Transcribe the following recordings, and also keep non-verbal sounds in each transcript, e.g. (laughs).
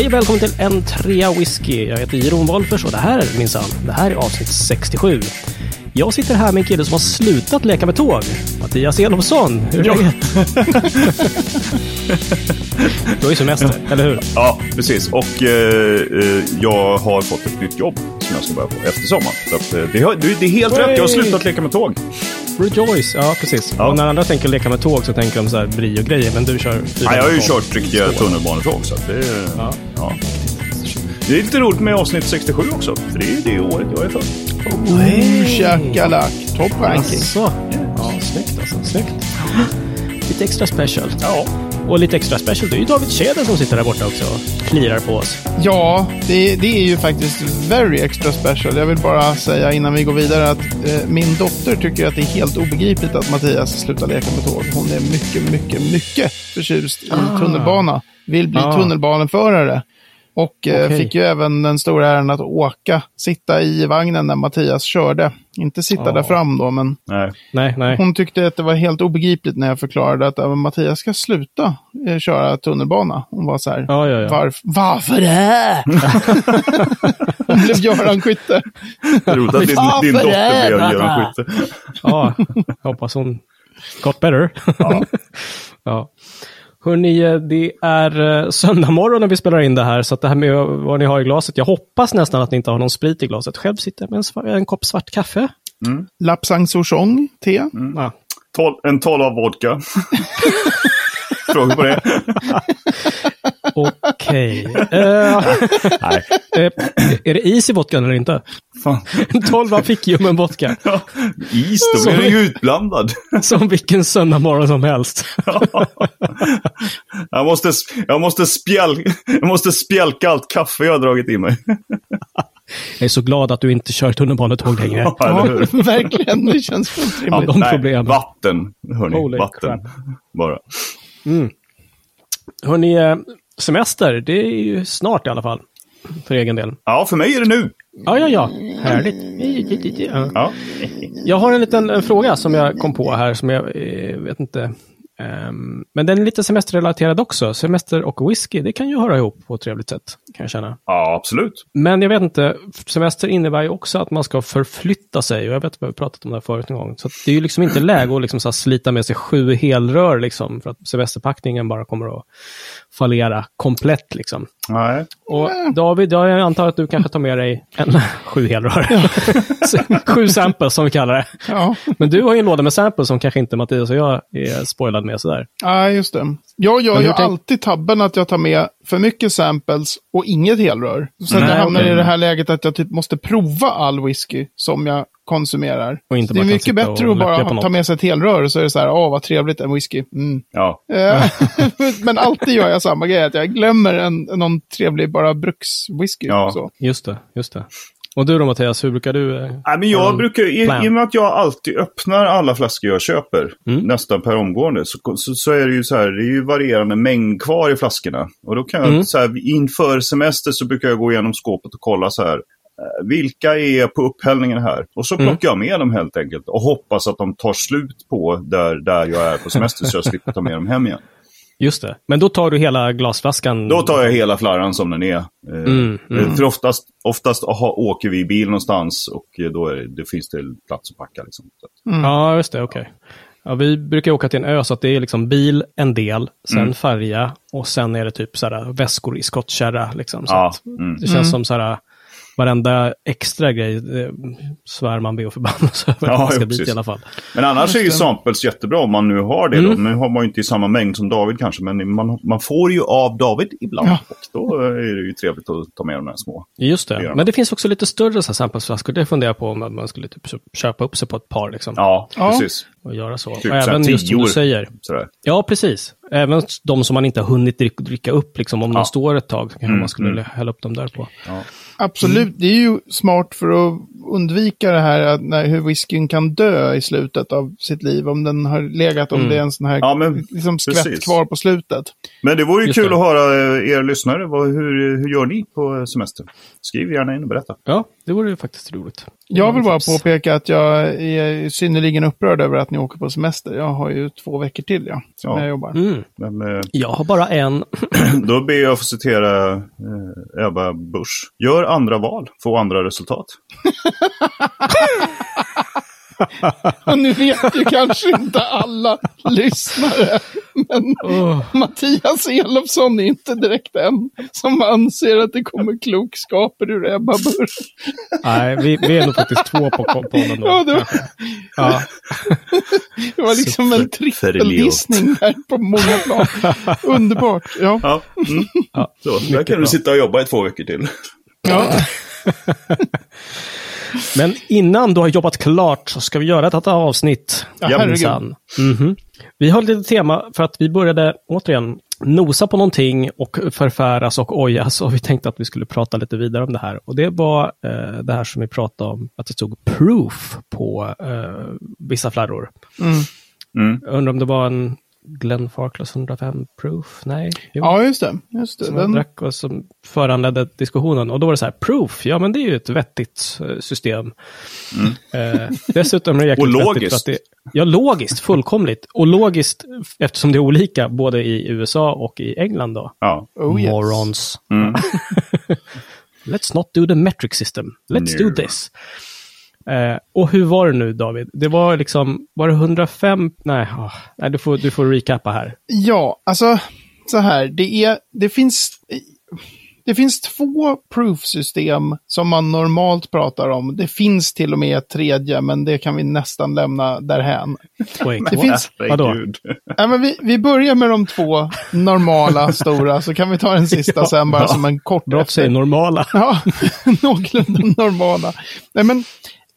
Hej och välkommen till en trea whisky. Jag heter Jeroen Wolffers och det här är minsann, det här är avsnitt 67. Jag sitter här med en kille som har slutat leka med tåg. Mattias Elofsson, hur är Ja. läget? du har ju semester, eller hur? Ja, precis. Och eh, eh, jag har fått ett nytt jobb som jag ska börja på efter sommaren. Så att, eh, det, det, är helt rätt, jag har slutat leka med tåg. Rejoice, ja precis. Ja. Och när andra tänker leka med tåg så tänker de så här brio-grejer, men du kör Ja, jag har ju tåg. kört riktiga tunnelbanetåg. Så att det, Ja. ja. det är lite roligt med avsnitt 67 också. För det är ju det året jag är född. Oh, Shakalak. Top ranking. Asså. Ja, snyggt alltså. Snyggt. Lite extra special. Ja. Och lite extra special, det är ju David Tjäder som sitter där borta också och klirar på oss. Ja, det, det är ju faktiskt very extra special. Jag vill bara säga innan vi går vidare att eh, min dotter tycker att det är helt obegripligt att Mattias slutar leka med tåg. Hon är mycket, mycket, mycket förtjust i tunnelbana. Vill bli Ah. tunnelbaneförare. Och eh, Okej. fick ju även den stora äran att åka, sitta i vagnen när Mattias körde. Inte sitta Ah. där fram då, men Nej. Nej, nej. hon tyckte att det var helt obegripligt när jag förklarade att Mattias ska sluta eh, köra tunnelbana. Hon var så här, Ja, ja, ja. Varf varför det? (laughs) hon blev Göran Skytte. Roligt att din, din dotter blev Göran Skytte. Ja, jag hoppas hon got better. Ja. (laughs) ja. Hörrni, eh, det är eh, söndag morgon när vi spelar in det här, så att det här med vad ni har i glaset, jag hoppas nästan att ni inte har någon sprit i glaset. Själv sitter jag med en, sva- en kopp svart kaffe. Lapsang souchong, te. Ja. Tol, en 12 av vodka. (laughs) Frågor på det? Okej. Eh, Nej. eh, är det is i vodkan eller inte? Fan. 12 fick ju med en vodka. Ja. Is, då blir den ju utblandad. Som vilken söndag morgon som helst. (laughs) jag, måste, jag, måste spjäl, jag måste spjälka allt kaffe jag har dragit i mig. Jag är så glad att du inte kör tunnelbanetåg längre. Ja, Ja, eller hur? verkligen. Det känns fullt Ja, rimligt. de problemen. Vatten, hörni. Holy vatten. crap. Bara. Hörrni, eh, semester, det är ju snart i alla fall. För egen del. Ja, för mig är det nu. Ja, ja, ja. Härligt. Ja. Ja. Jag har en liten en fråga som jag kom på här som jag eh, vet inte. Ehm, men den är lite semesterrelaterad också. Semester och whisky, det kan ju höra ihop på ett trevligt sätt, kan jag känna. ja, absolut. Men jag vet inte, semester innebär ju också att man ska förflytta sig. Och jag vet att vi har pratat om det här förut en gång. Så det är ju liksom inte läge att liksom så slita med sig sju helrör, liksom, för att semesterpackningen bara kommer att fallera komplett. Liksom. Nej. Och David, jag antar att du kanske tar med dig en, (laughs) sju helrör. (laughs) sju samples som vi kallar det. Ja. Men du har ju en låda med samples som kanske inte Mattias och jag är spoilad med sådär. ja, just det. Jag gör ju tänk- alltid tabben att jag tar med för mycket samples och inget helrör. Så att Nej, jag hamnar okej. i det här läget att jag typ måste prova all whisky som jag konsumerar. Och inte det är mycket bättre att bara ta med sig ett helrör och så är det så här, åh vad trevligt, en whisky. Mm. Ja. Eh, (laughs) Men alltid gör jag samma grej, att jag glömmer en, någon trevlig bara brukswhisky. Ja. Så. Just det, just det. Och du då Mattias, hur brukar du? eh, Nej, men jag brukar, i, i och med att jag alltid öppnar alla flaskor jag köper, Mm. nästan per omgående, så, så, så är det ju så här, det är ju varierande mängd kvar i flaskorna. Och då kan jag, Mm. så här, inför semester så brukar jag gå igenom skåpet och kolla så här, vilka är på upphällningen här? Och så Mm. plockar jag med dem helt enkelt och hoppas att de tar slut på där, där jag är på semester så jag slipper ta med dem hem igen. Just det. Men då tar du hela glasflaskan? Då tar jag hela flarran som den är. Eh, Mm, mm. eh, För oftast, oftast aha, åker vi i bil någonstans och eh, då är det, det finns det plats att packa. Liksom. Att- Ja, just det. Okej. Ja, vi brukar åka till en ö, så att det är liksom bil, en del, sen Mm. färja och sen är det typ så här, väskor i skottkärra. Liksom, så Ja, att mm. Det känns som så här, varenda extra grej det svär man be och förbannas (laughs) över Ja, ska jo, dit precis. i alla fall. Men annars är ju samples jättebra om man nu har det. Mm. Då. Nu har man ju inte i samma mängd som David kanske, men man, man får ju av David ibland. Ja. Och då är det ju trevligt att ta med de här små. Just Det. Men det finns också lite större så här samplesflaskor. Det funderar jag på om man skulle typ köpa upp sig på ett par liksom, Ja, Ja. precis. Och göra så. Typ och även just som du säger. Sådär. Ja, precis. Även de som man inte har hunnit drick- dricka upp, liksom, om Ja. de står ett tag, kanske Mm, man skulle mm. hälla upp dem där på. Ja. Absolut, det är ju smart för att undvika det här att när, hur whiskyn kan dö i slutet av sitt liv. Om den har legat, om Mm. det är en sån här Ja, men liksom skvätt precis. kvar på slutet. Men det vore ju Just kul det. att höra eh, er lyssnare. Vad, hur, hur gör ni på semester? Skriv gärna in och berätta. Ja, det vore ju faktiskt roligt. Jag vill bara Tips. påpeka att jag är synnerligen upprörd över att ni åker på semester. Jag har ju två veckor till ja, som Ja. jag jobbar. Mm. Men, eh, Jag har bara en. (clears throat) då ber jag att få citera eh, Ebba Busch. Gör andra val, få andra resultat. (laughs) (laughs) Och nu vet ju kanske inte alla lyssnare. Men Mattias Elofsson är inte direkt en som anser att det kommer klokskaper ur Ebba Busch. Nej, vi, vi är nog faktiskt två på på podden då. Ja, det, var, Ja. det var liksom en trippeldissning där på många plan. Underbart. Ja. Ja, mm. Ja, så. Där kan du bra. sitta och jobba i två veckor till. Ja. (laughs) Men innan du har jobbat klart så ska vi göra ett avsnitt. Ja, herregud. minsann. Mhm. Vi har lite tema för att vi började återigen nosa på någonting och förfäras och ojas och vi tänkte att vi skulle prata lite vidare om det här. Och det var eh, det här som vi pratade om, att det stod proof på eh, vissa flarror. Mm. Mm. Jag undrar om det var en Glenn Farkless 105 proof? Nej? Jo. ja, just det. Just det. som Den, drack och som föranledde diskussionen. Och då var det så här, proof, ja men det är ju ett vettigt eh, system. Eh, dessutom är det jäkligt (laughs) Och vettigt logiskt. Att det, ja, logiskt, fullkomligt. Och logiskt eftersom det är olika både i USA och i England då. Ja. oh, yes. Morons. Mm. (laughs) Let's not do the metric system. Let's No. do this. Eh, och hur var det nu David? Det var liksom, var det 105? Nej, åh, nej du, får, du får recappa här. Ja, alltså så här. Det, är, det, finns, det finns två proof-system som man normalt pratar om. Det finns till och med ett tredje, men det kan vi nästan lämna därhän. Wait, Det finns- Vadå? Ja, men vi, vi börjar med de två normala stora, så kan vi ta den sista (laughs) Ja. sen bara som en kort Bra att säga normala. Ja, (laughs) någorlunda normala. Nej, men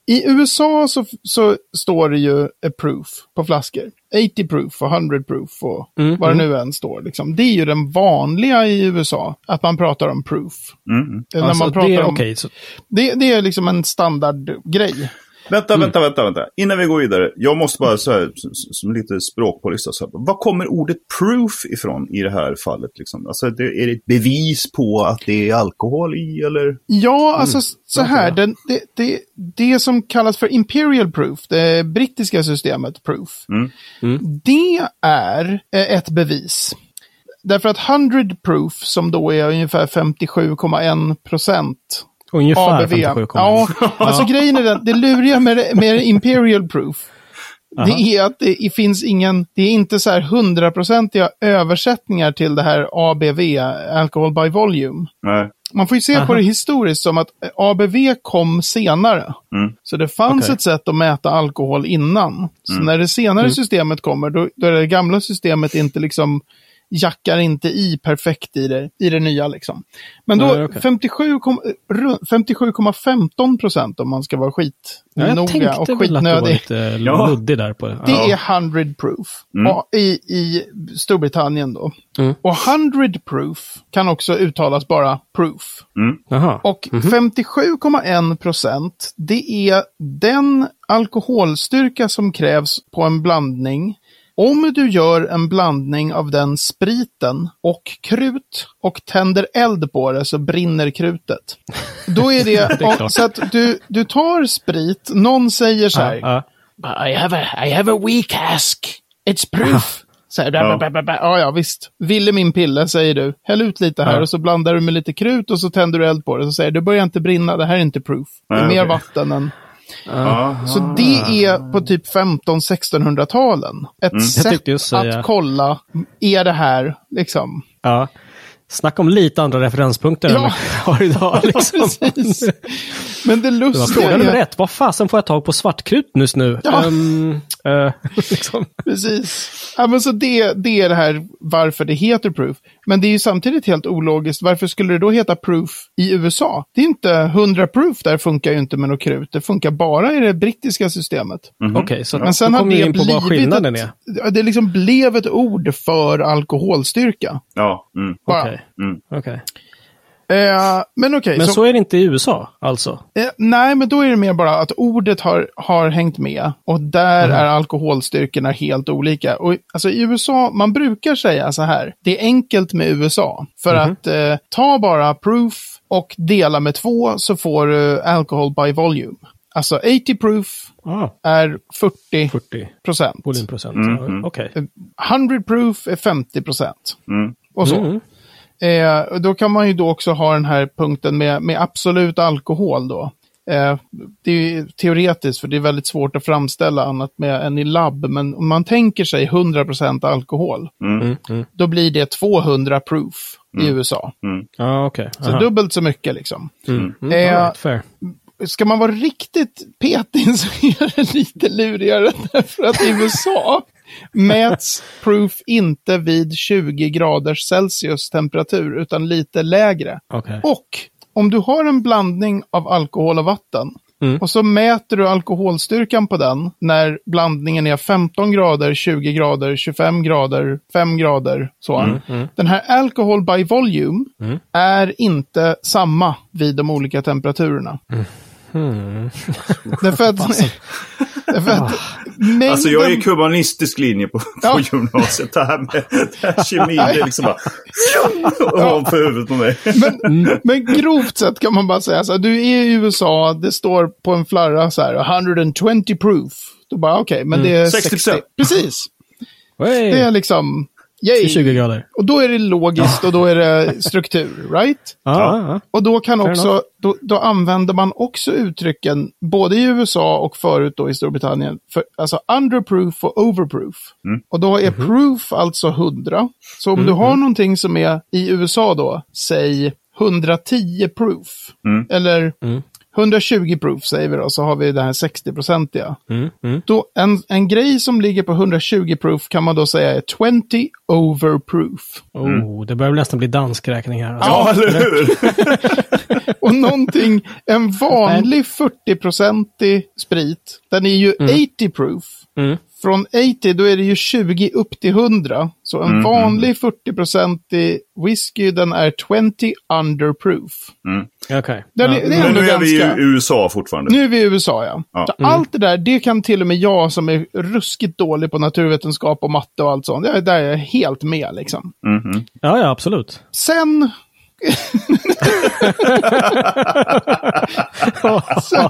i USA så, så står det ju proof på flaskor. 80 proof och 100 proof och Mm, vad det mm. nu än står. Liksom. Det är ju den vanliga i USA, att man pratar om proof. Mm. När Alltså, man pratar det om, okej. så- det, det är liksom en standardgrej. Vänta, vänta, vänta, vänta. Innan vi går vidare. Jag måste bara så här, som, som lite. Så här, vad kommer ordet proof ifrån i det här fallet? Liksom? Alltså, är det ett bevis på att det är alkohol i eller? Ja, alltså s- så här, det? den, det, det, det som kallas för Imperial Proof, det brittiska systemet Proof, Mm. det är eh, ett bevis. Därför att 100 Proof, som då är ungefär 57,1 procent Ungefär ABV. 57,1. Ja, (laughs) alltså grejen är den, det luriga med, med Imperial Proof, det är att det finns ingen, det är inte så här hundraprocentiga översättningar till det här ABV, Alcohol by Volume. Nej. Man får ju se på Aha. det historiskt som att ABV kom senare. Mm. Så det fanns Okej. ett sätt att mäta alkohol innan. Så när det senare systemet kommer, då, då är det gamla systemet inte liksom jackar inte i perfekt i det, i det nya liksom. Men då Nej, okej. 57 kom- ru- 57,15 procent om man ska vara skit Ja, jag noga tänkte och att du var skitnödig. lite (laughs) Ja. luddig där på det. Det Ja. är 100 proof Mm. i, i Storbritannien då. Mm. Och 100 proof kan också uttalas bara proof. Jaha. Och 57,1 procent, det är den alkoholstyrka som krävs på en blandning. Om du gör en blandning av den spriten och krut och tänder eld på det så brinner krutet. Då är det, (laughs) är klart. så att du, du tar sprit, någon säger så här. Ja, I have a, I have a weak cask. It's proof. Så här, Ja. ja. ja, ja, visst. Ville min pille, säger du. Häll ut lite här Ja. och så blandar du med lite krut och så tänder du eld på det. Så säger du, det börjar inte brinna, det här är inte proof. Det är Nej, mer okej. vatten än... Ja. Så det är på typ 15-1600-talen. Ett Jag sätt säga- att kolla, är det här liksom? ja. Snacka om lite andra referenspunkter än Ja. vi har idag. (laughs) Liksom. Precis. Men det Det var lustiga fråga nummer är... ett. Vad fasen får jag tag på svartkrut just nu? Ja. Ehm, eh, (laughs) liksom. Precis. Ja, men så det, det är det här varför det heter proof. Men det är ju samtidigt helt ologiskt. Varför skulle det då heta proof i USA? Det är inte 100 proof, där funkar ju inte med något krut. Det funkar bara i det brittiska systemet. Okej, så Men sen då det in på vad skillnaden ett, är. ja, det liksom blev ett ord för alkoholstyrka. Ja. Mm. Bara. Okej. Mm. Okej. Eh, men okej. Men så- så är det inte i USA, alltså? Eh, nej, men då är det mer bara att ordet har, har hängt med och där är alkoholstyrkorna helt olika. Och alltså i USA, man brukar säga så här, det är enkelt med USA. För att eh, ta bara proof och dela med två så får du alcohol by volume. Alltså 80 proof Ah, är 40 40 procent. volymprocent. Mm, mm. Okej. 100 proof är 50 procent. Mm. Och så. Mm. Eh, och då kan man ju då också ha den här punkten med, med absolut alkohol då. Eh, det är ju teoretiskt för det är väldigt svårt att framställa annat med än i labb. Men om man tänker sig 100% alkohol, Mm. Mm. då blir det 200 proof i USA. Ja, okej. Så Aha. dubbelt så mycket liksom. Mm. Mm. Eh, right, fair. Ska man vara riktigt petig (laughs) så är det lite lurigare (laughs) därför att i USA mäts proof inte vid 20 graders Celsius temperatur utan lite lägre. Okej. Och om du har en blandning av alkohol och vatten Mm. och så mäter du alkoholstyrkan på den när blandningen är 15 grader, 20 grader, 25 grader, 5 grader. Så. Den här alcohol by volume Mm. är inte samma vid de olika temperaturerna. Mm. Därför att, därför att mängden... Alltså jag är kubanistisk linje på, på Ja. gymnasiet. Det här med det här (laughs) kemin, det är liksom bara... Ovanför huvudet på mig. Men, men grovt sett kan man bara säga så här, du är i USA, det står på en flarra så här, 120 proof. Då bara, okej, men det är 60%. 60. Precis. Hey. Det är liksom, yay. 20 grader. Och då är det logiskt och då är det struktur, right? (laughs) Ja, ja. Och då kan också, då, då använder man också uttrycken, både i USA och förut då i Storbritannien, för, alltså underproof och overproof. Och då är proof alltså 100. Så om du har någonting som är i USA då, säg 110 proof, eller Mm. 120 proof säger vi då, så har vi det här 60-procentiga. Mm. Mm. Då, en, en grej som ligger på 120 proof kan man då säga är 20 overproof. Oh, det börjar väl nästan bli dansk räkning här. Alltså. Ja, eller hur? (laughs) Och någonting, en vanlig 40-procentig sprit, den är ju 80 proof. Mm. Från 80 då är det ju 20 upp till 100. Så en vanlig 40-procentig whisky den är 20 under proof. Okej. Den Ja. det är Men nu är vi ganska... i USA fortfarande. Nu är vi i USA, ja. Ja. Så Allt det där, det kan till och med jag som är ruskigt dålig på naturvetenskap och matte och allt sånt. Det, där är jag helt med liksom. Mhm. Ja, ja, absolut. Sen sen,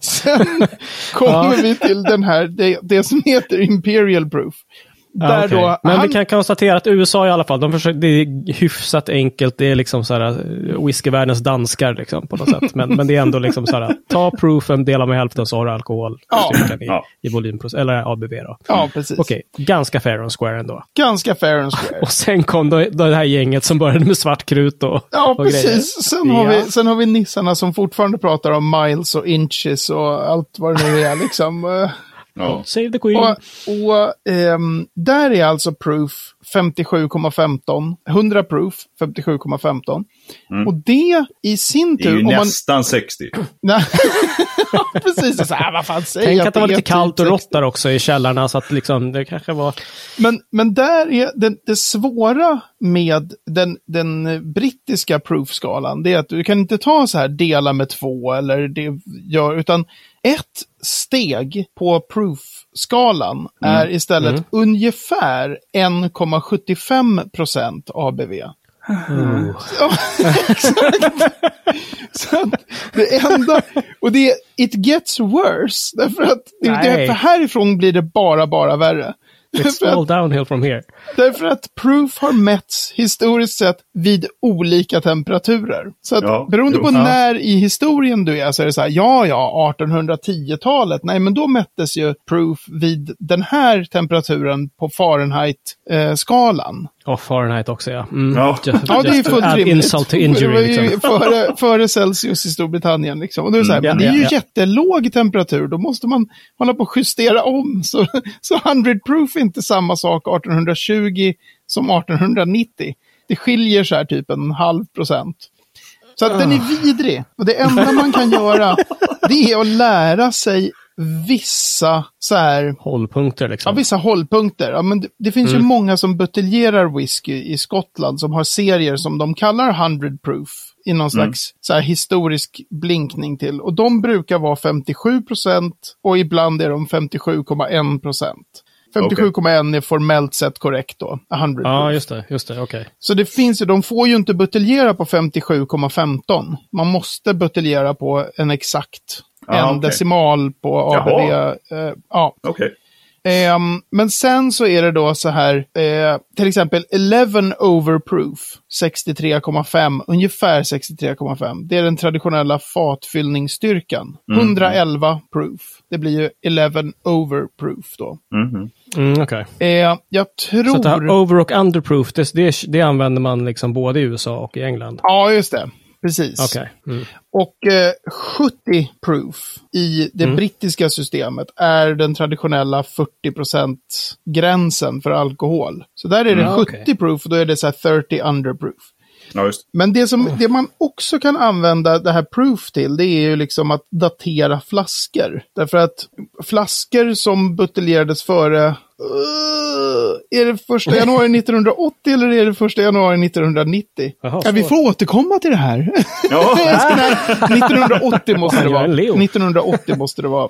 sen kommer vi till den här, det, det som heter Imperial Proof. Ja, Där okej. då, Men han, vi kan konstatera att USA i alla fall, de försöker, det är hyfsat enkelt. Det är liksom så här eh, whiskyvärldens danskar liksom på något sätt. Men, men det är ändå liksom så här, ta proofen, dela med hälften så har du alkohol. Ja. i, Ja. i volymprocent, eller ABV då. Ja, precis. Okej, ganska fair and square ändå. Ganska fair and square. Och sen kom då, då det här gänget som började med svart krut och, Ja, och grejer. precis. Sen har, Ja. vi, sen har vi nissarna som fortfarande pratar om miles och inches och allt vad det nu är. Liksom. (laughs) Ja. Save the Queen. Och, och ehm, där är alltså proof 57,15. 100 proof 57,15. Och det i sin Mm. Det är tur... ju om man, nästan 60. (clears throat) Nej. Ja, (laughs) precis, så här, vad fan säger Tänk jag att det var är lite kallt och rått där också i källarna, så att liksom, det kanske var... Men, men där är det, det svåra med den, den brittiska proof-skalan, det är att du kan inte ta så här dela med två eller det gör, utan ett steg på proof-skalan är istället ungefär 1,75 procent ABV. (laughs) Ja, exakt. Så det enda, och det är, it gets worse. Därför att det, det, för härifrån blir det bara, bara värre. It's Därför all att, downhill from here. därför att proof har mätts historiskt sett vid olika temperaturer. Så att Ja, beroende jo. på Ja. när i historien du är så är det så här, ja, ja, 1810-talet. Nej, men då mättes ju proof vid den här temperaturen på Fahrenheit-skalan. Och Fahrenheit också, ja. Mm. Ja. Just, Ja, det är to fullt rimligt. insult to det injury, var ju liksom. (laughs) före, före Celsius i Storbritannien. Liksom. Och då är det, så här, Mm, men det ja, är ju ja. jättelåg temperatur. Då måste man hålla på att justera om. Så, så 100 proof är inte samma sak 1820 som 1890. Det skiljer så här typ en halv procent. Så att den är vidrig. Och det enda man kan göra, (laughs) det är att lära sig vissa så här, Hållpunkter liksom. ja, vissa hållpunkter. Ja, men det, det finns ju många som buteljerar whisky i Skottland som har serier som de kallar 100 proof i någon slags så här, historisk blinkning till. Och de brukar vara 57 procent och ibland är de 57,1 procent. 57,1 är formellt sett korrekt då. 100 Ja, proof. just det. Just det, okej. Så det finns ju, de får ju inte buteljera på 57,15. Man måste buteljera på en exakt, Ah, en okej. decimal på ABV. Eh, ja. Okej. Ehm, men sen så är det då så här, eh, till exempel 11 over proof, 63,5, ungefär 63,5. Det är den traditionella fatfyllningsstyrkan. 111 proof, det blir ju 11 over proof då. Mhm. Mm, okej. Eh, jag tror... Så att det här over och underproof, det, det, det använder man liksom både i USA och i England? Ja, just det. Precis. Okej. Mm. Och eh, 70 proof i det Mm. brittiska systemet är den traditionella 40% gränsen för alkohol. Så där är det Mm, 70 okej. proof och då är det så här 30 under proof. Ja, just Men det, som, det man också kan använda det här proof till, det är ju liksom att datera flaskor. Därför att flaskor som buteljerades före, uh, är det första januari 1980 eller är det första januari 1990? Jaha, ja, vi får återkomma till det här. Ja, (laughs) Nej, 1980 måste det vara. en Leo. 1980 måste det vara,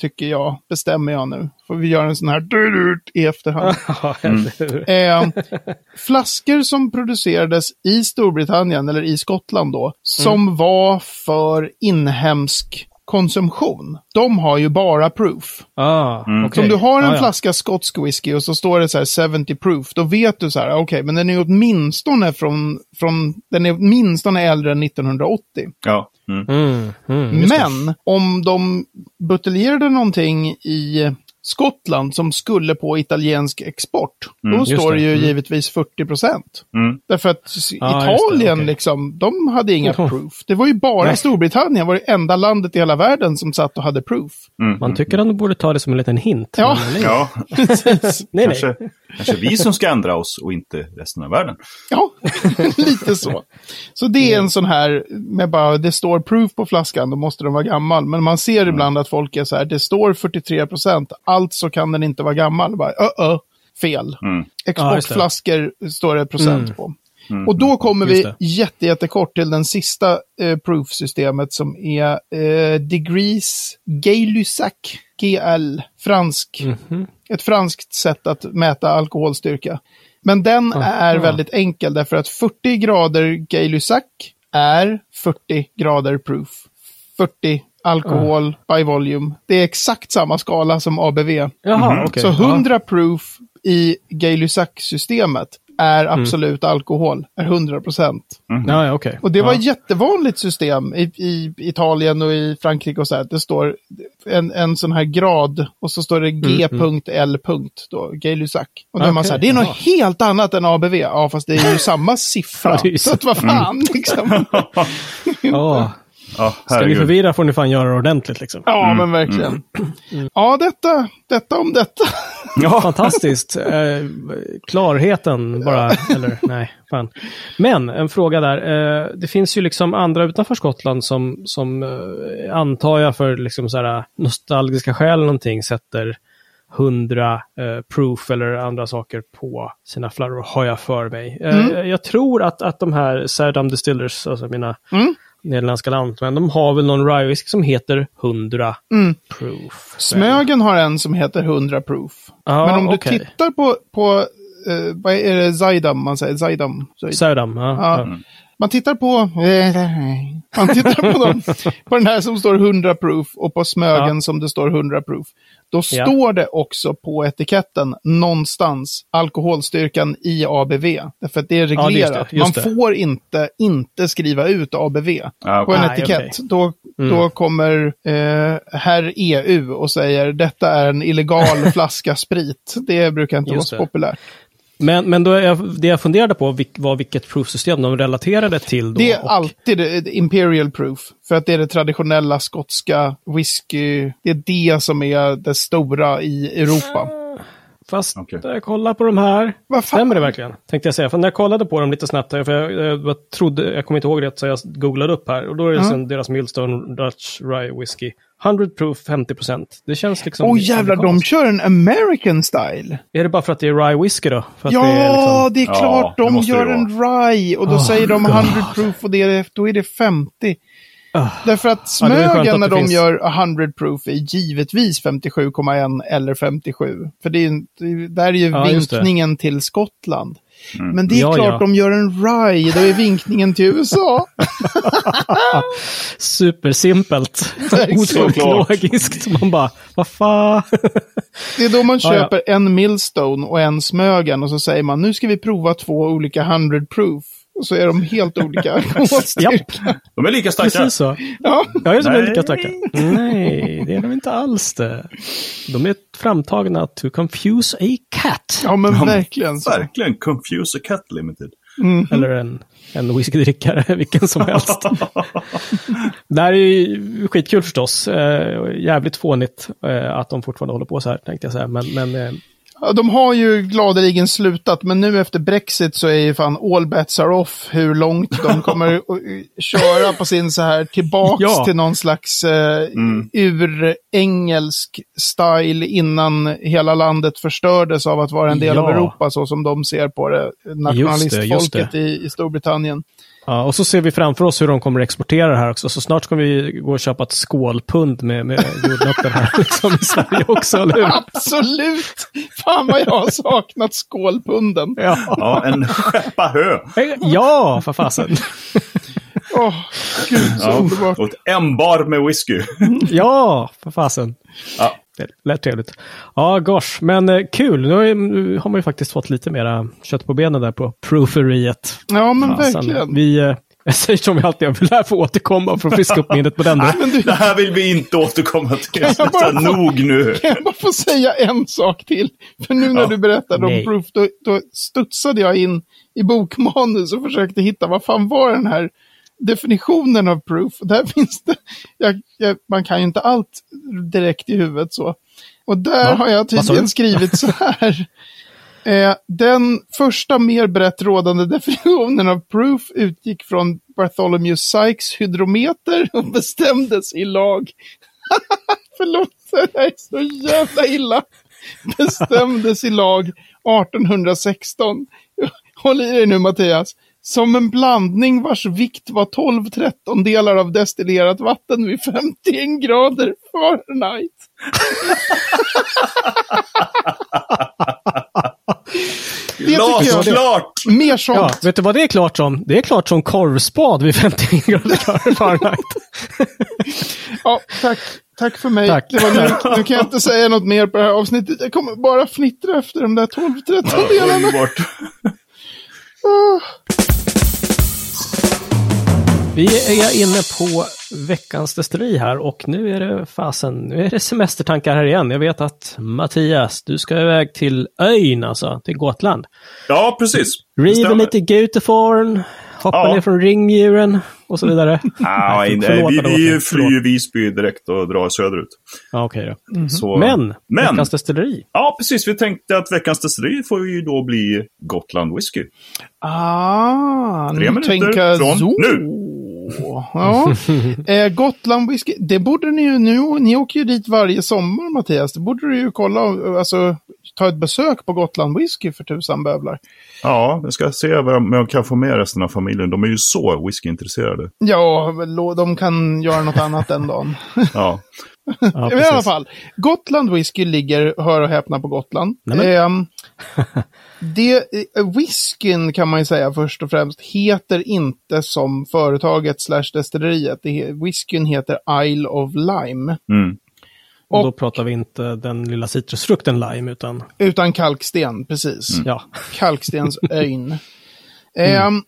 tycker jag. Bestämmer jag nu. Får vi göra en sån här i efterhand. (laughs) Ja, eller hur? Eh, flaskor som producerades i Storbritannien, eller i Skottland då, som var för inhemsk konsumtion. De har ju bara proof. Ah, okej. Så om du har en Ah, ja. flaska skotsk whisky och så står det så här 70 proof, då vet du så här, okej, men den är åtminstone från, från, den är åtminstone äldre än 1980. ja. Mm. Mm, mm. Men om de buteljerade någonting i Skottland som skulle på italiensk export, då just står det ju Mm. givetvis 40 procent. Mm. Därför att Ah, Italien, okej. liksom, de hade inga Mhm. proof. Det var ju bara Nej. Storbritannien, var det enda landet i hela världen som satt och hade proof. Mm. Man tycker att de borde ta det som en liten hint. Ja. (laughs) Nej. Ja, nej, kanske, kanske vi som ska ändra oss och inte resten av världen. Ja, (laughs) lite så. Så det är en sån här, med bara det står proof på flaskan, då måste den vara gammal. Men man ser ibland att folk är så här, det står 43 procent, alltså kan den inte vara gammal. Bara, ö, ö, fel. Mm. Exportflaskor står det procent Mm. på. Och då kommer Just vi jätte, jättekort till den sista eh, proof-systemet som är eh, Degrees Gay-Lussac, GL, fransk. Mhm. Ett franskt sätt att mäta alkoholstyrka. Men den är Aha. väldigt enkel därför att 40 grader Gay-Lussac är 40 grader proof. 40 alkohol by volume. Det är exakt samma skala som ABV. Jaha, okej. Så 100 proof i Gay-Lussac-systemet är absolut alkohol, är 100 procent. Ja, ja. Och det var ja. ett jättevanligt system i, i Italien och i Frankrike och så här. Det står en, en sån här grad och så står det G.L. då, Gay-Lussac. Och då är man så här, det är något helt annat än ABV. Ja, fast det är ju samma siffra. (laughs) Så att vad fan, liksom. (laughs) Ja. (laughs) Ja, Ska ni förvirra får ni fan göra det ordentligt liksom. Ja, men verkligen. Ja, detta, detta om detta. Ja, (laughs) Fantastiskt. Eh, klarheten bara, (laughs) eller nej, fan. Men en fråga där. Eh, det finns ju liksom andra utanför Skottland som, som eh, antar jag för liksom så här nostalgiska skäl eller någonting sätter 100 eh, proof eller andra saker på sina fladdor, har jag för mig. Eh, Jag tror att, att de här Sardam Distillers, alltså mina Mm. Nederländska landsmän, de har väl någon rye whisky som heter 100 Mm. proof. Smögen har en som heter 100 proof. Ja, men om du okej. tittar på, på eh, vad är det, Zaidam man säger? Zaidam. Zaidam. Ja. Ja. ja. Man tittar på... Man tittar på, dem, (laughs) på den här som står 100 proof och på Smögen Ja. som det står 100 proof. Då Ja. står det också på etiketten någonstans alkoholstyrkan i ABV. Därför att det är Ja, just reglerat. det, just Man det. får inte, inte skriva ut ABV Ja, på en etikett. okej. Då, Mm. då kommer eh, herr EU och säger detta är en illegal (laughs) flaska sprit. Det brukar inte vara Just så det. populärt. Men, men då är jag, det jag funderade på vilk, var vilket proofsystem de relaterade till då. Det är och- alltid Imperial Proof. För att det är det traditionella skotska whisky. Det är det som är det stora i Europa. Fast Okej. när jag kollar på de här, stämmer det verkligen? Tänkte jag säga. För när jag kollade på dem lite snabbt, här, för jag, jag, jag trodde, jag kommer inte ihåg rätt, så jag googlade upp här. Och då är det sen deras Millstone Dutch Rye Whiskey. 100 proof, 50 Det känns liksom... Åh jävlar, de kör en American style. Är det bara för att det är Rye Whisky då? För att Ja, det är liksom... det är Ja, klart. det De gör en rye och då Oh, säger de God. 100 proof och det är, då är det 50. Ah. Därför att Ja, Smögen att när de finns- gör 100 proof är givetvis 57,1 eller 57. För det är, ju- det- där är ju Ja, vinkningen till Skottland. Men det är Ja, klart ja. de gör en rye, då är vinkningen till USA. (laughs) Supersimpelt. (laughs) Otroligt logiskt. Man bara, vad fan? (laughs) Det är då man Ja, ja. köper en Millstone och en Smögen och så säger man nu ska vi prova två olika 100 proof. Och så är de helt olika. (laughs) De är lika starka. Precis så. Ja. Ja, just det, de är lika starka. Nej, det är de inte alls det. De är framtagna to confuse a cat. ja, men Ja, verkligen så. Verkligen. Confuse a cat limited. Eller en, en whiskydrickare, (laughs) vilken som helst. det här är ju skitkul förstås. Eh, jävligt fånigt eh, att de fortfarande håller på så här, tänkte jag säga. Men, men eh, de har ju gladeligen slutat, men nu efter Brexit så är ju fan all bets are off hur långt de (laughs) kommer att eh, köra på sin så här tillbaks Ja. till någon slags eh, urengelsk style innan hela landet förstördes av att vara en del av Ja. Europa så som de ser på det, nationalistfolket i, i Storbritannien. Ja, och så ser vi framför oss hur de kommer att exportera det här också. Så snart ska vi gå och köpa ett skålpund med, med jordnötter här (laughs) liksom, i Sverige också, eller hur? Absolut! Fan vad jag har saknat skålpunden. Ja, Ja, en skeppa hö. ja för fasen. (laughs) Åh, gud så Ja, underbart. och ett en bar med whisky. Ja, för fasen. Ja. Det lät trevligt. Ja, gosh. Men eh, kul. Nu har, man ju faktiskt fått lite mera kött på benen där på prooferiet. Ja, men Fasen. verkligen. Vi, eh, (laughs) jag säger som vi alltid gör, vi lär få återkomma för att friska upp minnet på den. då. Men du, Det här vill vi inte återkomma till. jag bara Nog nu. Kan jag bara få säga en sak till? För nu när Ja. du berättade om Nej. proof, då, då studsade jag in i bokmanus och försökte hitta vad fan var den här definitionen av proof. Och där (laughs) finns det, jag, jag, man kan ju inte allt direkt i huvudet så. Och där Ja, har jag tydligen skrivit så här. (laughs) Eh, den första mer brett rådande definitionen av proof utgick från Bartholomew Sykes hydrometer och bestämdes i lag. (laughs) Förlåt, det här är så jävla illa. Bestämdes i lag 1816. Håll i dig nu Mattias. Som en blandning vars vikt var 12 trettondelar av destillerat vatten vid 51 grader Fahrenheit. (laughs) Det tycker jag. Glasklart! Mer sånt. Ja, vet du vad det är klart som? Det är klart som korvspad vid 50 grader Fahrenheit. (laughs) Ja, tack. Tack för mig. Tack. Det var nu, nu kan jag inte säga något mer på det här avsnittet. Jag kommer bara fnittra efter de där 12-13 delarna. Underbart. Vi är inne på veckans destilleri här och nu är det fasen, nu är det semestertankar här igen. Jag vet att Mattias, du ska iväg till ön alltså, till Gotland. Ja, precis. River lite Guteforn, hoppa Ja. ner från ringdjuren och så vidare. (laughs) Ah, Nej, nej, förlåt, vi, vi förlåt. flyr Visby direkt och drar söderut. Ja, okej då. Så, Men, men veckans destilleri. ja, precis. Vi tänkte att veckans destilleri får ju då bli Gotland Whisky. Ah, Tre nu minuter tänker från så. nu. Ja. eh, Gotland whisky, det borde ni ju nu, ni åker ju dit varje sommar Mattias, det borde du ju kolla, alltså ta ett besök på Gotland whisky för tusan bövlar. Ja, jag ska se om jag kan få med resten av familjen. De är ju så whiskyintresserade. Ja, de kan göra något annat den dagen. Ja, (laughs) Ja, Men (laughs) i alla fall, Gotland whisky ligger, hör och häpna, på Gotland. Ehm, (laughs) det, eh, whiskyn kan man ju säga först och främst heter inte som företaget slash destilleriet. Det Whiskyn heter Isle of Lime. mm. Och då och- pratar vi inte den lilla citrusfrukten lime, utan Utan kalksten, precis. ja. Kalkstensöjn. (laughs) Ehm,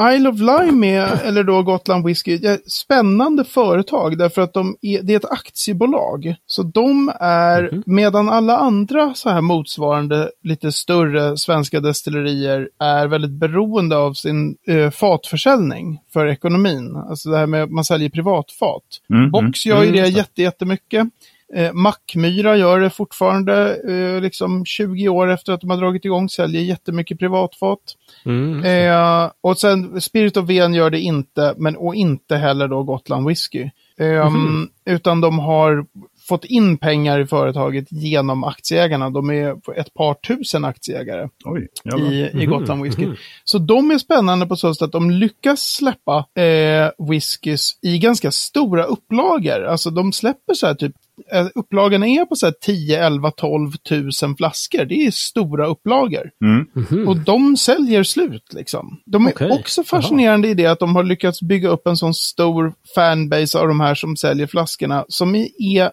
Isle of Lime är, eller då Gotland Whisky, ett spännande företag därför att de är, det är ett aktiebolag. Så de är, medan alla andra så här motsvarande lite större svenska destillerier är väldigt beroende av sin eh, fatförsäljning för ekonomin. Alltså det här med att man säljer privatfat. Mm, Box gör ju Mm, det jätte, jättemycket. Eh, Mackmyra gör det fortfarande, eh, liksom 20 år efter att de har dragit igång, säljer jättemycket privatfat. Mm. Eh, och sen Spirit of Ven gör det inte, men och inte heller då Gotland Whisky. Eh, Utan de har fått in pengar i företaget genom aktieägarna. De är ett par tusen aktieägare Oj, i, i Gotland Whisky. Så de är spännande på så sätt att de lyckas släppa eh, whiskys i ganska stora upplagor. Alltså de släpper så här typ, upplagan är på så här 10, 11, 12 tusen flaskor. Det är stora upplagor. Mm. Och de säljer slut liksom. De är Okej. också fascinerande i det att de har lyckats bygga upp en sån stor fanbase av de här som säljer flaskorna som är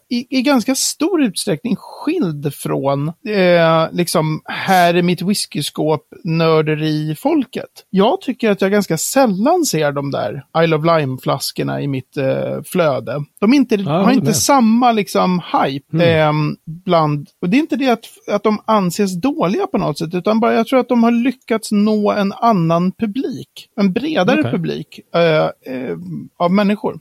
i, i ganska stor utsträckning skild från eh, liksom här är mitt whiskyskåp nörderi-folket. Jag tycker att jag ganska sällan ser de där Isle of Lime-flaskorna i mitt eh, flöde. De inte, jag har inte med. samma liksom hype eh, bland, och det är inte det att, att de anses dåliga på något sätt, utan bara jag tror att de har lyckats nå en annan publik, en bredare Okej. publik eh, eh, av människor.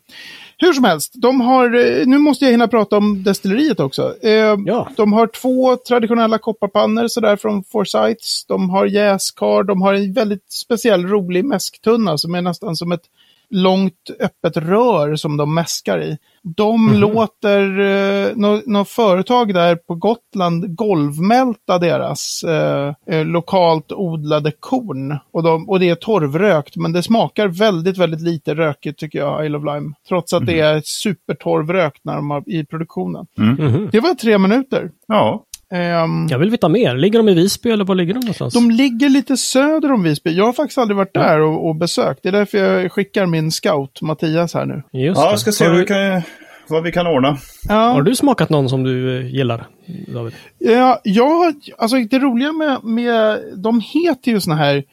Hur som helst, de har, eh, nu måste jag hinna prata om destilleriet också. Eh, Ja. De har två traditionella kopparpannor sådär från Forsyths. De har jäskar, de har en väldigt speciell rolig mäsktunna som är nästan som ett långt öppet rör som de mäskar i. De låter eh, något nå företag där på Gotland golvmälta deras eh, eh, lokalt odlade korn. Och, de, och det är torvrökt, men det smakar väldigt, väldigt lite rökigt tycker jag, Isle of Lime. Trots att det är supertorvrökt när de har, i produktionen. Mhm. Det var tre minuter. Ja, Ehm, Jag vill veta mer. Ligger de i Visby eller var ligger de någonstans? de ligger lite söder om Visby. Jag har faktiskt aldrig varit där och, och besökt. Det är därför jag skickar min scout Mattias här nu. Just ja jag ska se vi, kan, vad vi kan ordna. Ja, har du smakat någon som du eh, gillar, David? ja, jag alltså det roliga med, med de heter ju såna här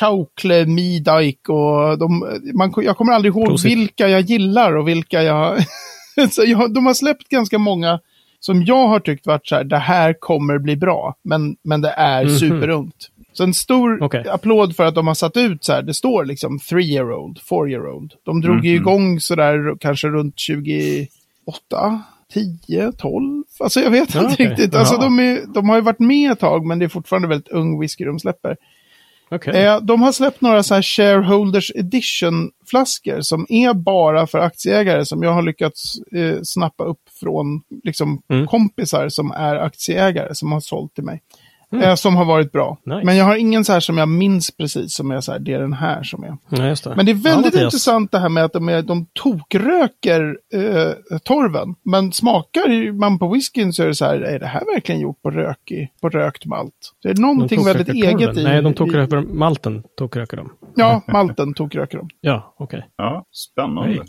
Chaukle, Midike och de, man, jag kommer aldrig ihåg Prosit. vilka jag gillar och vilka jag... (laughs) så jag... De har släppt ganska många som jag har tyckt varit så här, det här kommer bli bra, men, men det är Mhm. superungt. Så en stor Okej. applåd för att de har satt ut så här, det står liksom three year old, four year old. De drog ju Mhm. igång så där kanske runt 28, 10, 12. Alltså jag vet Ja, inte okej. riktigt. Alltså Ja. de, är, de har ju varit med ett tag, men det är fortfarande väldigt ung whisky de släpper. Okej. Eh, de har släppt några så här shareholders edition-flaskor som är bara för aktieägare som jag har lyckats eh, snappa upp från liksom, Mm. kompisar som är aktieägare som har sålt till mig. Eh, som har varit bra. Nice. Men jag har ingen så här som jag minns precis som är så här, det är den här som är. Ja, just det. Men det är väldigt ja, intressant det här med att de, är, de tokröker eh, torven. Men smakar man på whiskyn så är det så här, är det här verkligen gjort på, rök i, på rökt malt? Det är De någonting väldigt tokröker eget torven. i... Nej, de i tokröker malten. Tokröker de. Ja, malten tokröker de. Ja, okej. Ja, spännande. Nej.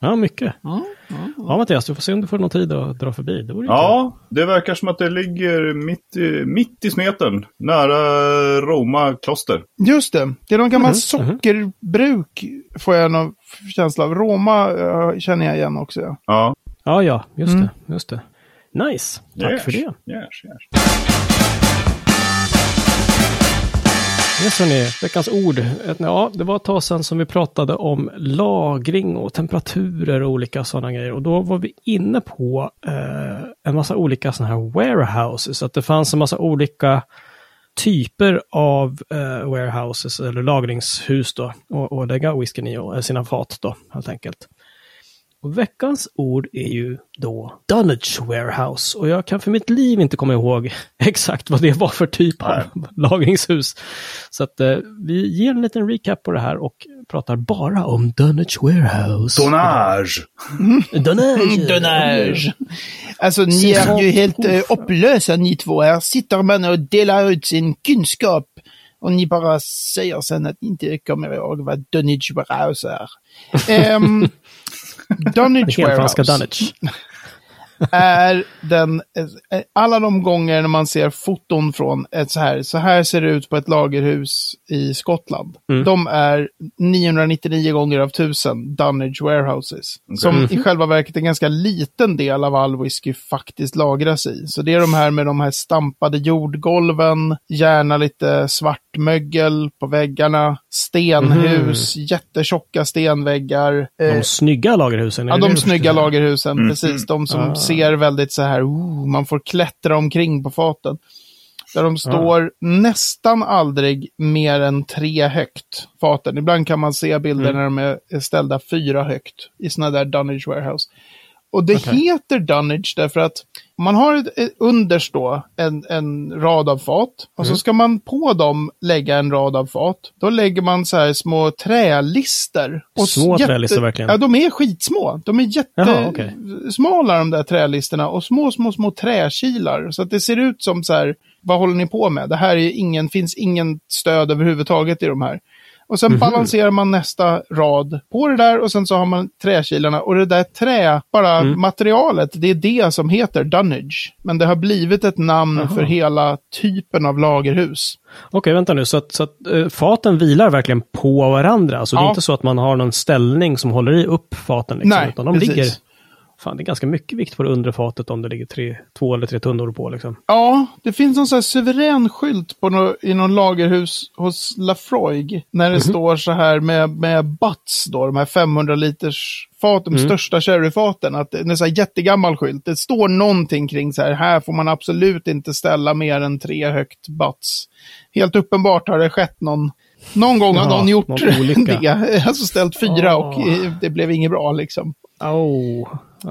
Ja, mycket. Ja, Mattias, du får se om du får någon tid att dra förbi. Det Ja, det verkar som att det ligger mitt i, mitt i smeten. Nära Roma kloster. Just det, det är någon gammal Mhm, sockerbruk får jag någon känsla av. Roma eh, känner jag igen också. Ja. Ja. Ja, ja, just Mm. det. Just det. Nice. Tack Yes, för det. Yes, yes. Yes, hörni, veckans ord. Ja, det var ett tag sedan som vi pratade om lagring och temperaturer och olika sådana grejer. Och då var vi inne på eh, en massa olika sådana här warehouses. Att det fanns en massa olika typer av eh, warehouses eller lagringshus då. Och, och lägga whiskyn i och eh, sina fat då, helt enkelt. Och veckans ord är ju då Dunnage Warehouse. Och jag kan för mitt liv inte komma ihåg (laughs) exakt vad det var för typ av (laughs) lagringshus. Så att eh, vi ger en liten recap på det här och pratar bara om Dunnage Warehouse. Dunnage! (laughs) Dunnage. Alltså ni är ju helt eh, upplösa ni två. Här sitter man och delar ut sin kunskap. Och ni bara säger sen att ni inte kommer ihåg vad Dunnage Warehouse är. Um, Dunnage Det helfranska Warehouse Dunnage. (laughs) är den, alla de gånger när man ser foton från ett så här, så här ser det ut på ett lagerhus i Skottland. Mm. De är 999 gånger av 1000 Dunnage Warehouses. Som i själva verket en ganska liten del av all whisky faktiskt lagras i. Så det är de här med de här stampade jordgolven, gärna lite svart mögel på väggarna, stenhus, jättetjocka stenväggar. De eh, snygga lagerhusen. Ja, de snygga lagerhusen, Mm. precis. De som Ah. Ser väldigt så här, oh, man får klättra omkring på faten. Där de står nästan aldrig mer än tre högt, faten. Ibland kan man se bilder Mm. när de är är ställda fyra högt i sådana där Dunnage Warehouse. Och det Okej. heter Dunnage därför att man har ett, ett, underst då en, en rad av fat och så Mm. ska man på dem lägga en rad av fat. Då lägger man så här små trälister. Och Små jätte- trälister verkligen? Ja, de är skitsmå. De är jättesmala de där trälisterna och små, små, små träkilar. Så att det ser ut som så här, vad håller ni på med? Det här är ingen, finns ingen stöd överhuvudtaget i de här. Och sen Mhm. balanserar man nästa rad på det där och sen så har man träkilarna och det där trä, bara Mm. materialet, det är det som heter dunnage. Men det har blivit ett namn Jaha. för hela typen av lagerhus. Okej, vänta nu. Så att, så att eh, faten vilar verkligen på varandra? Alltså det är Ja. inte så att man har någon ställning som håller i upp faten? Liksom, Nej, utan de precis. ligger... Fan, det är ganska mycket vikt på det undre fatet om det ligger tre, två eller tre tunnor på. Liksom. Ja, det finns någon sån här suverän skylt på nå i någon lagerhus hos Lafroig. När det står så här med, med butts då, de här 500 liters fat, de största sherryfaten. Att det är en sån här jättegammal skylt. Det står någonting kring så här, här får man absolut inte ställa mer än tre högt butts. Helt uppenbart har det skett någon någon gång har någon gjort (laughs) det. Alltså ställt fyra och Ah. eh, det blev inget bra liksom. Oh,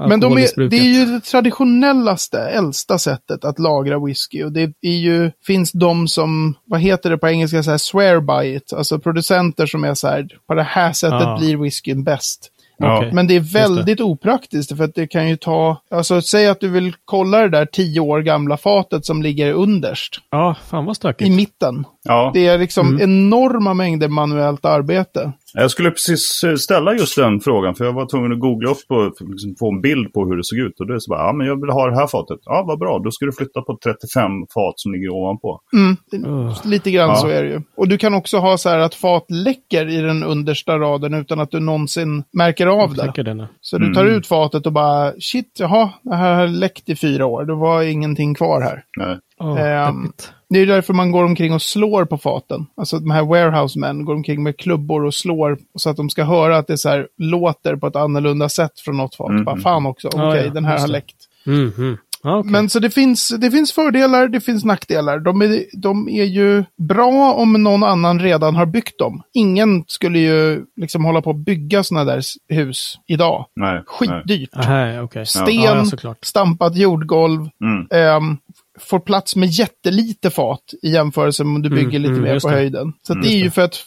Men de är, det är ju det traditionellaste, äldsta sättet att lagra whisky. Och det är ju, finns de som, vad heter det på engelska, så här swear by it. Alltså producenter som är så här, på det här sättet Ah. blir whiskyn bäst. Ja. Men det är det. väldigt opraktiskt för att det kan ju ta, alltså säg att du vill kolla det där tio år gamla fatet som ligger underst, Ja, fan vad stökigt. i mitten. Ja. Det är liksom Mm. enorma mängder manuellt arbete. Jag skulle precis eh, ställa just den frågan, för jag var tvungen att googla upp och liksom få en bild på hur det såg ut. Och det är så bara, ja men jag vill ha det här fatet. Ja, vad bra, då ska du flytta på 35 fat som ligger ovanpå. Mm, Ugh. lite grann Ja. så är det ju. Och du kan också ha så här att fat läcker i den understa raden utan att du någonsin märker av det. Det nu. Så du tar Mm. ut fatet och bara, shit, jaha, det här har läckt i fyra år. Det var ingenting kvar här. Nej. Oh, deppigt. Det är därför man går omkring och slår på faten. Alltså de här warehouse män går omkring med klubbor och slår så att de ska höra att det så här låter på ett annorlunda sätt från något fat. Mm. Bara, fan också, okej, Ja, ja, den här har läckt. Mhm. Ja, okej. Men så det finns, det finns fördelar, det finns nackdelar. De är, de är ju bra om någon annan redan har byggt dem. Ingen skulle ju liksom hålla på att bygga sådana där hus idag. Nej. nej. Skitdyrt. Aha, okej. Sten, Ja, ja, stampat jordgolv, Mm. ehm, får plats med jättelite fat i jämförelse med om du Mm, bygger lite mm, mer på det. höjden. Så Mm, det är ju för att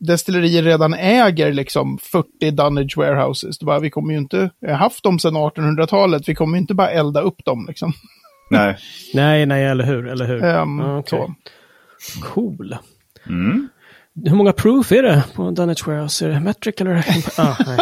destillerier redan äger liksom 40 Dunnage warehouses. Det bara, vi kommer ju inte, haft dem sedan 1800-talet, vi kommer ju inte bara elda upp dem liksom. Nej. Nej, nej, eller hur? Eller hur? Ehm, Ja, okej. så. Cool. Hur många proof är det på Dunnage Warehouse? Är det metric eller? (laughs) ah, nej.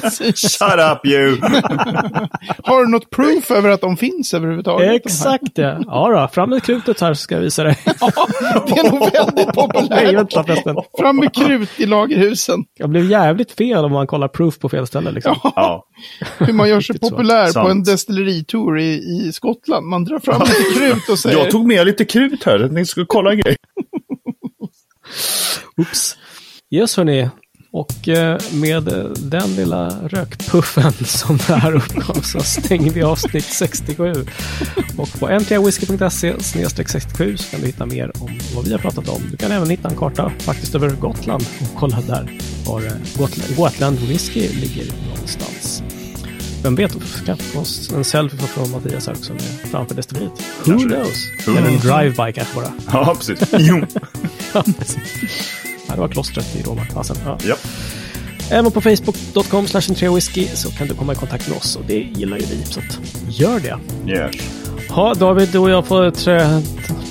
(laughs) Shut up you! (laughs) Har du något proof över att de finns överhuvudtaget? de? Exakt det. Ja då, fram med krutet här så ska jag visa dig. Det är nog väldigt Nej, populärt. vänta förresten. Fram med krut i lagerhusen. Jag blev jävligt fel om man kollar proof på fel ställe. Liksom. Ja. Hur man gör sig så. populär på en destilleritour i, i Skottland. Man drar fram lite krut och säger... Jag tog med lite krut här, ni ska kolla en grej. Oops. Yes, hörni. Och eh, med eh, den lilla rökpuffen (laughs) som det här uppgav så stänger vi avsnitt 67. Och på ntrwhisky.se 67 så kan du hitta mer om vad vi har pratat om. Du kan även hitta en karta faktiskt över Gotland och kolla där var eh, Gotland, Gotland Whisky ligger någonstans. Vem vet, vi ska få oss en selfie från Mattias här också med, framför destilleriet. Who knows? Eller en drive-by kanske bara. (laughs) Ja, precis. Jo. (laughs) Ja, precis. Ja, det var klostret i Roma. Ja. Ja. Även på facebook.com whisky så kan du komma i kontakt med oss och det gillar ju vi. Så gör det. Yes. Ja, David, du och jag får trä,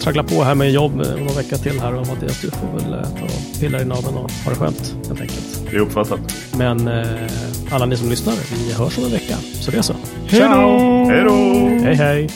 traggla på här med jobb eh, någon vecka till här och Mattias, du får väl eh, ta och pilla i naveln och ha det skönt helt enkelt. Det är uppfattat. Men eh, alla ni som lyssnar, vi hörs om en vecka. Så det är så. Hej då! Hej då! Hej hej!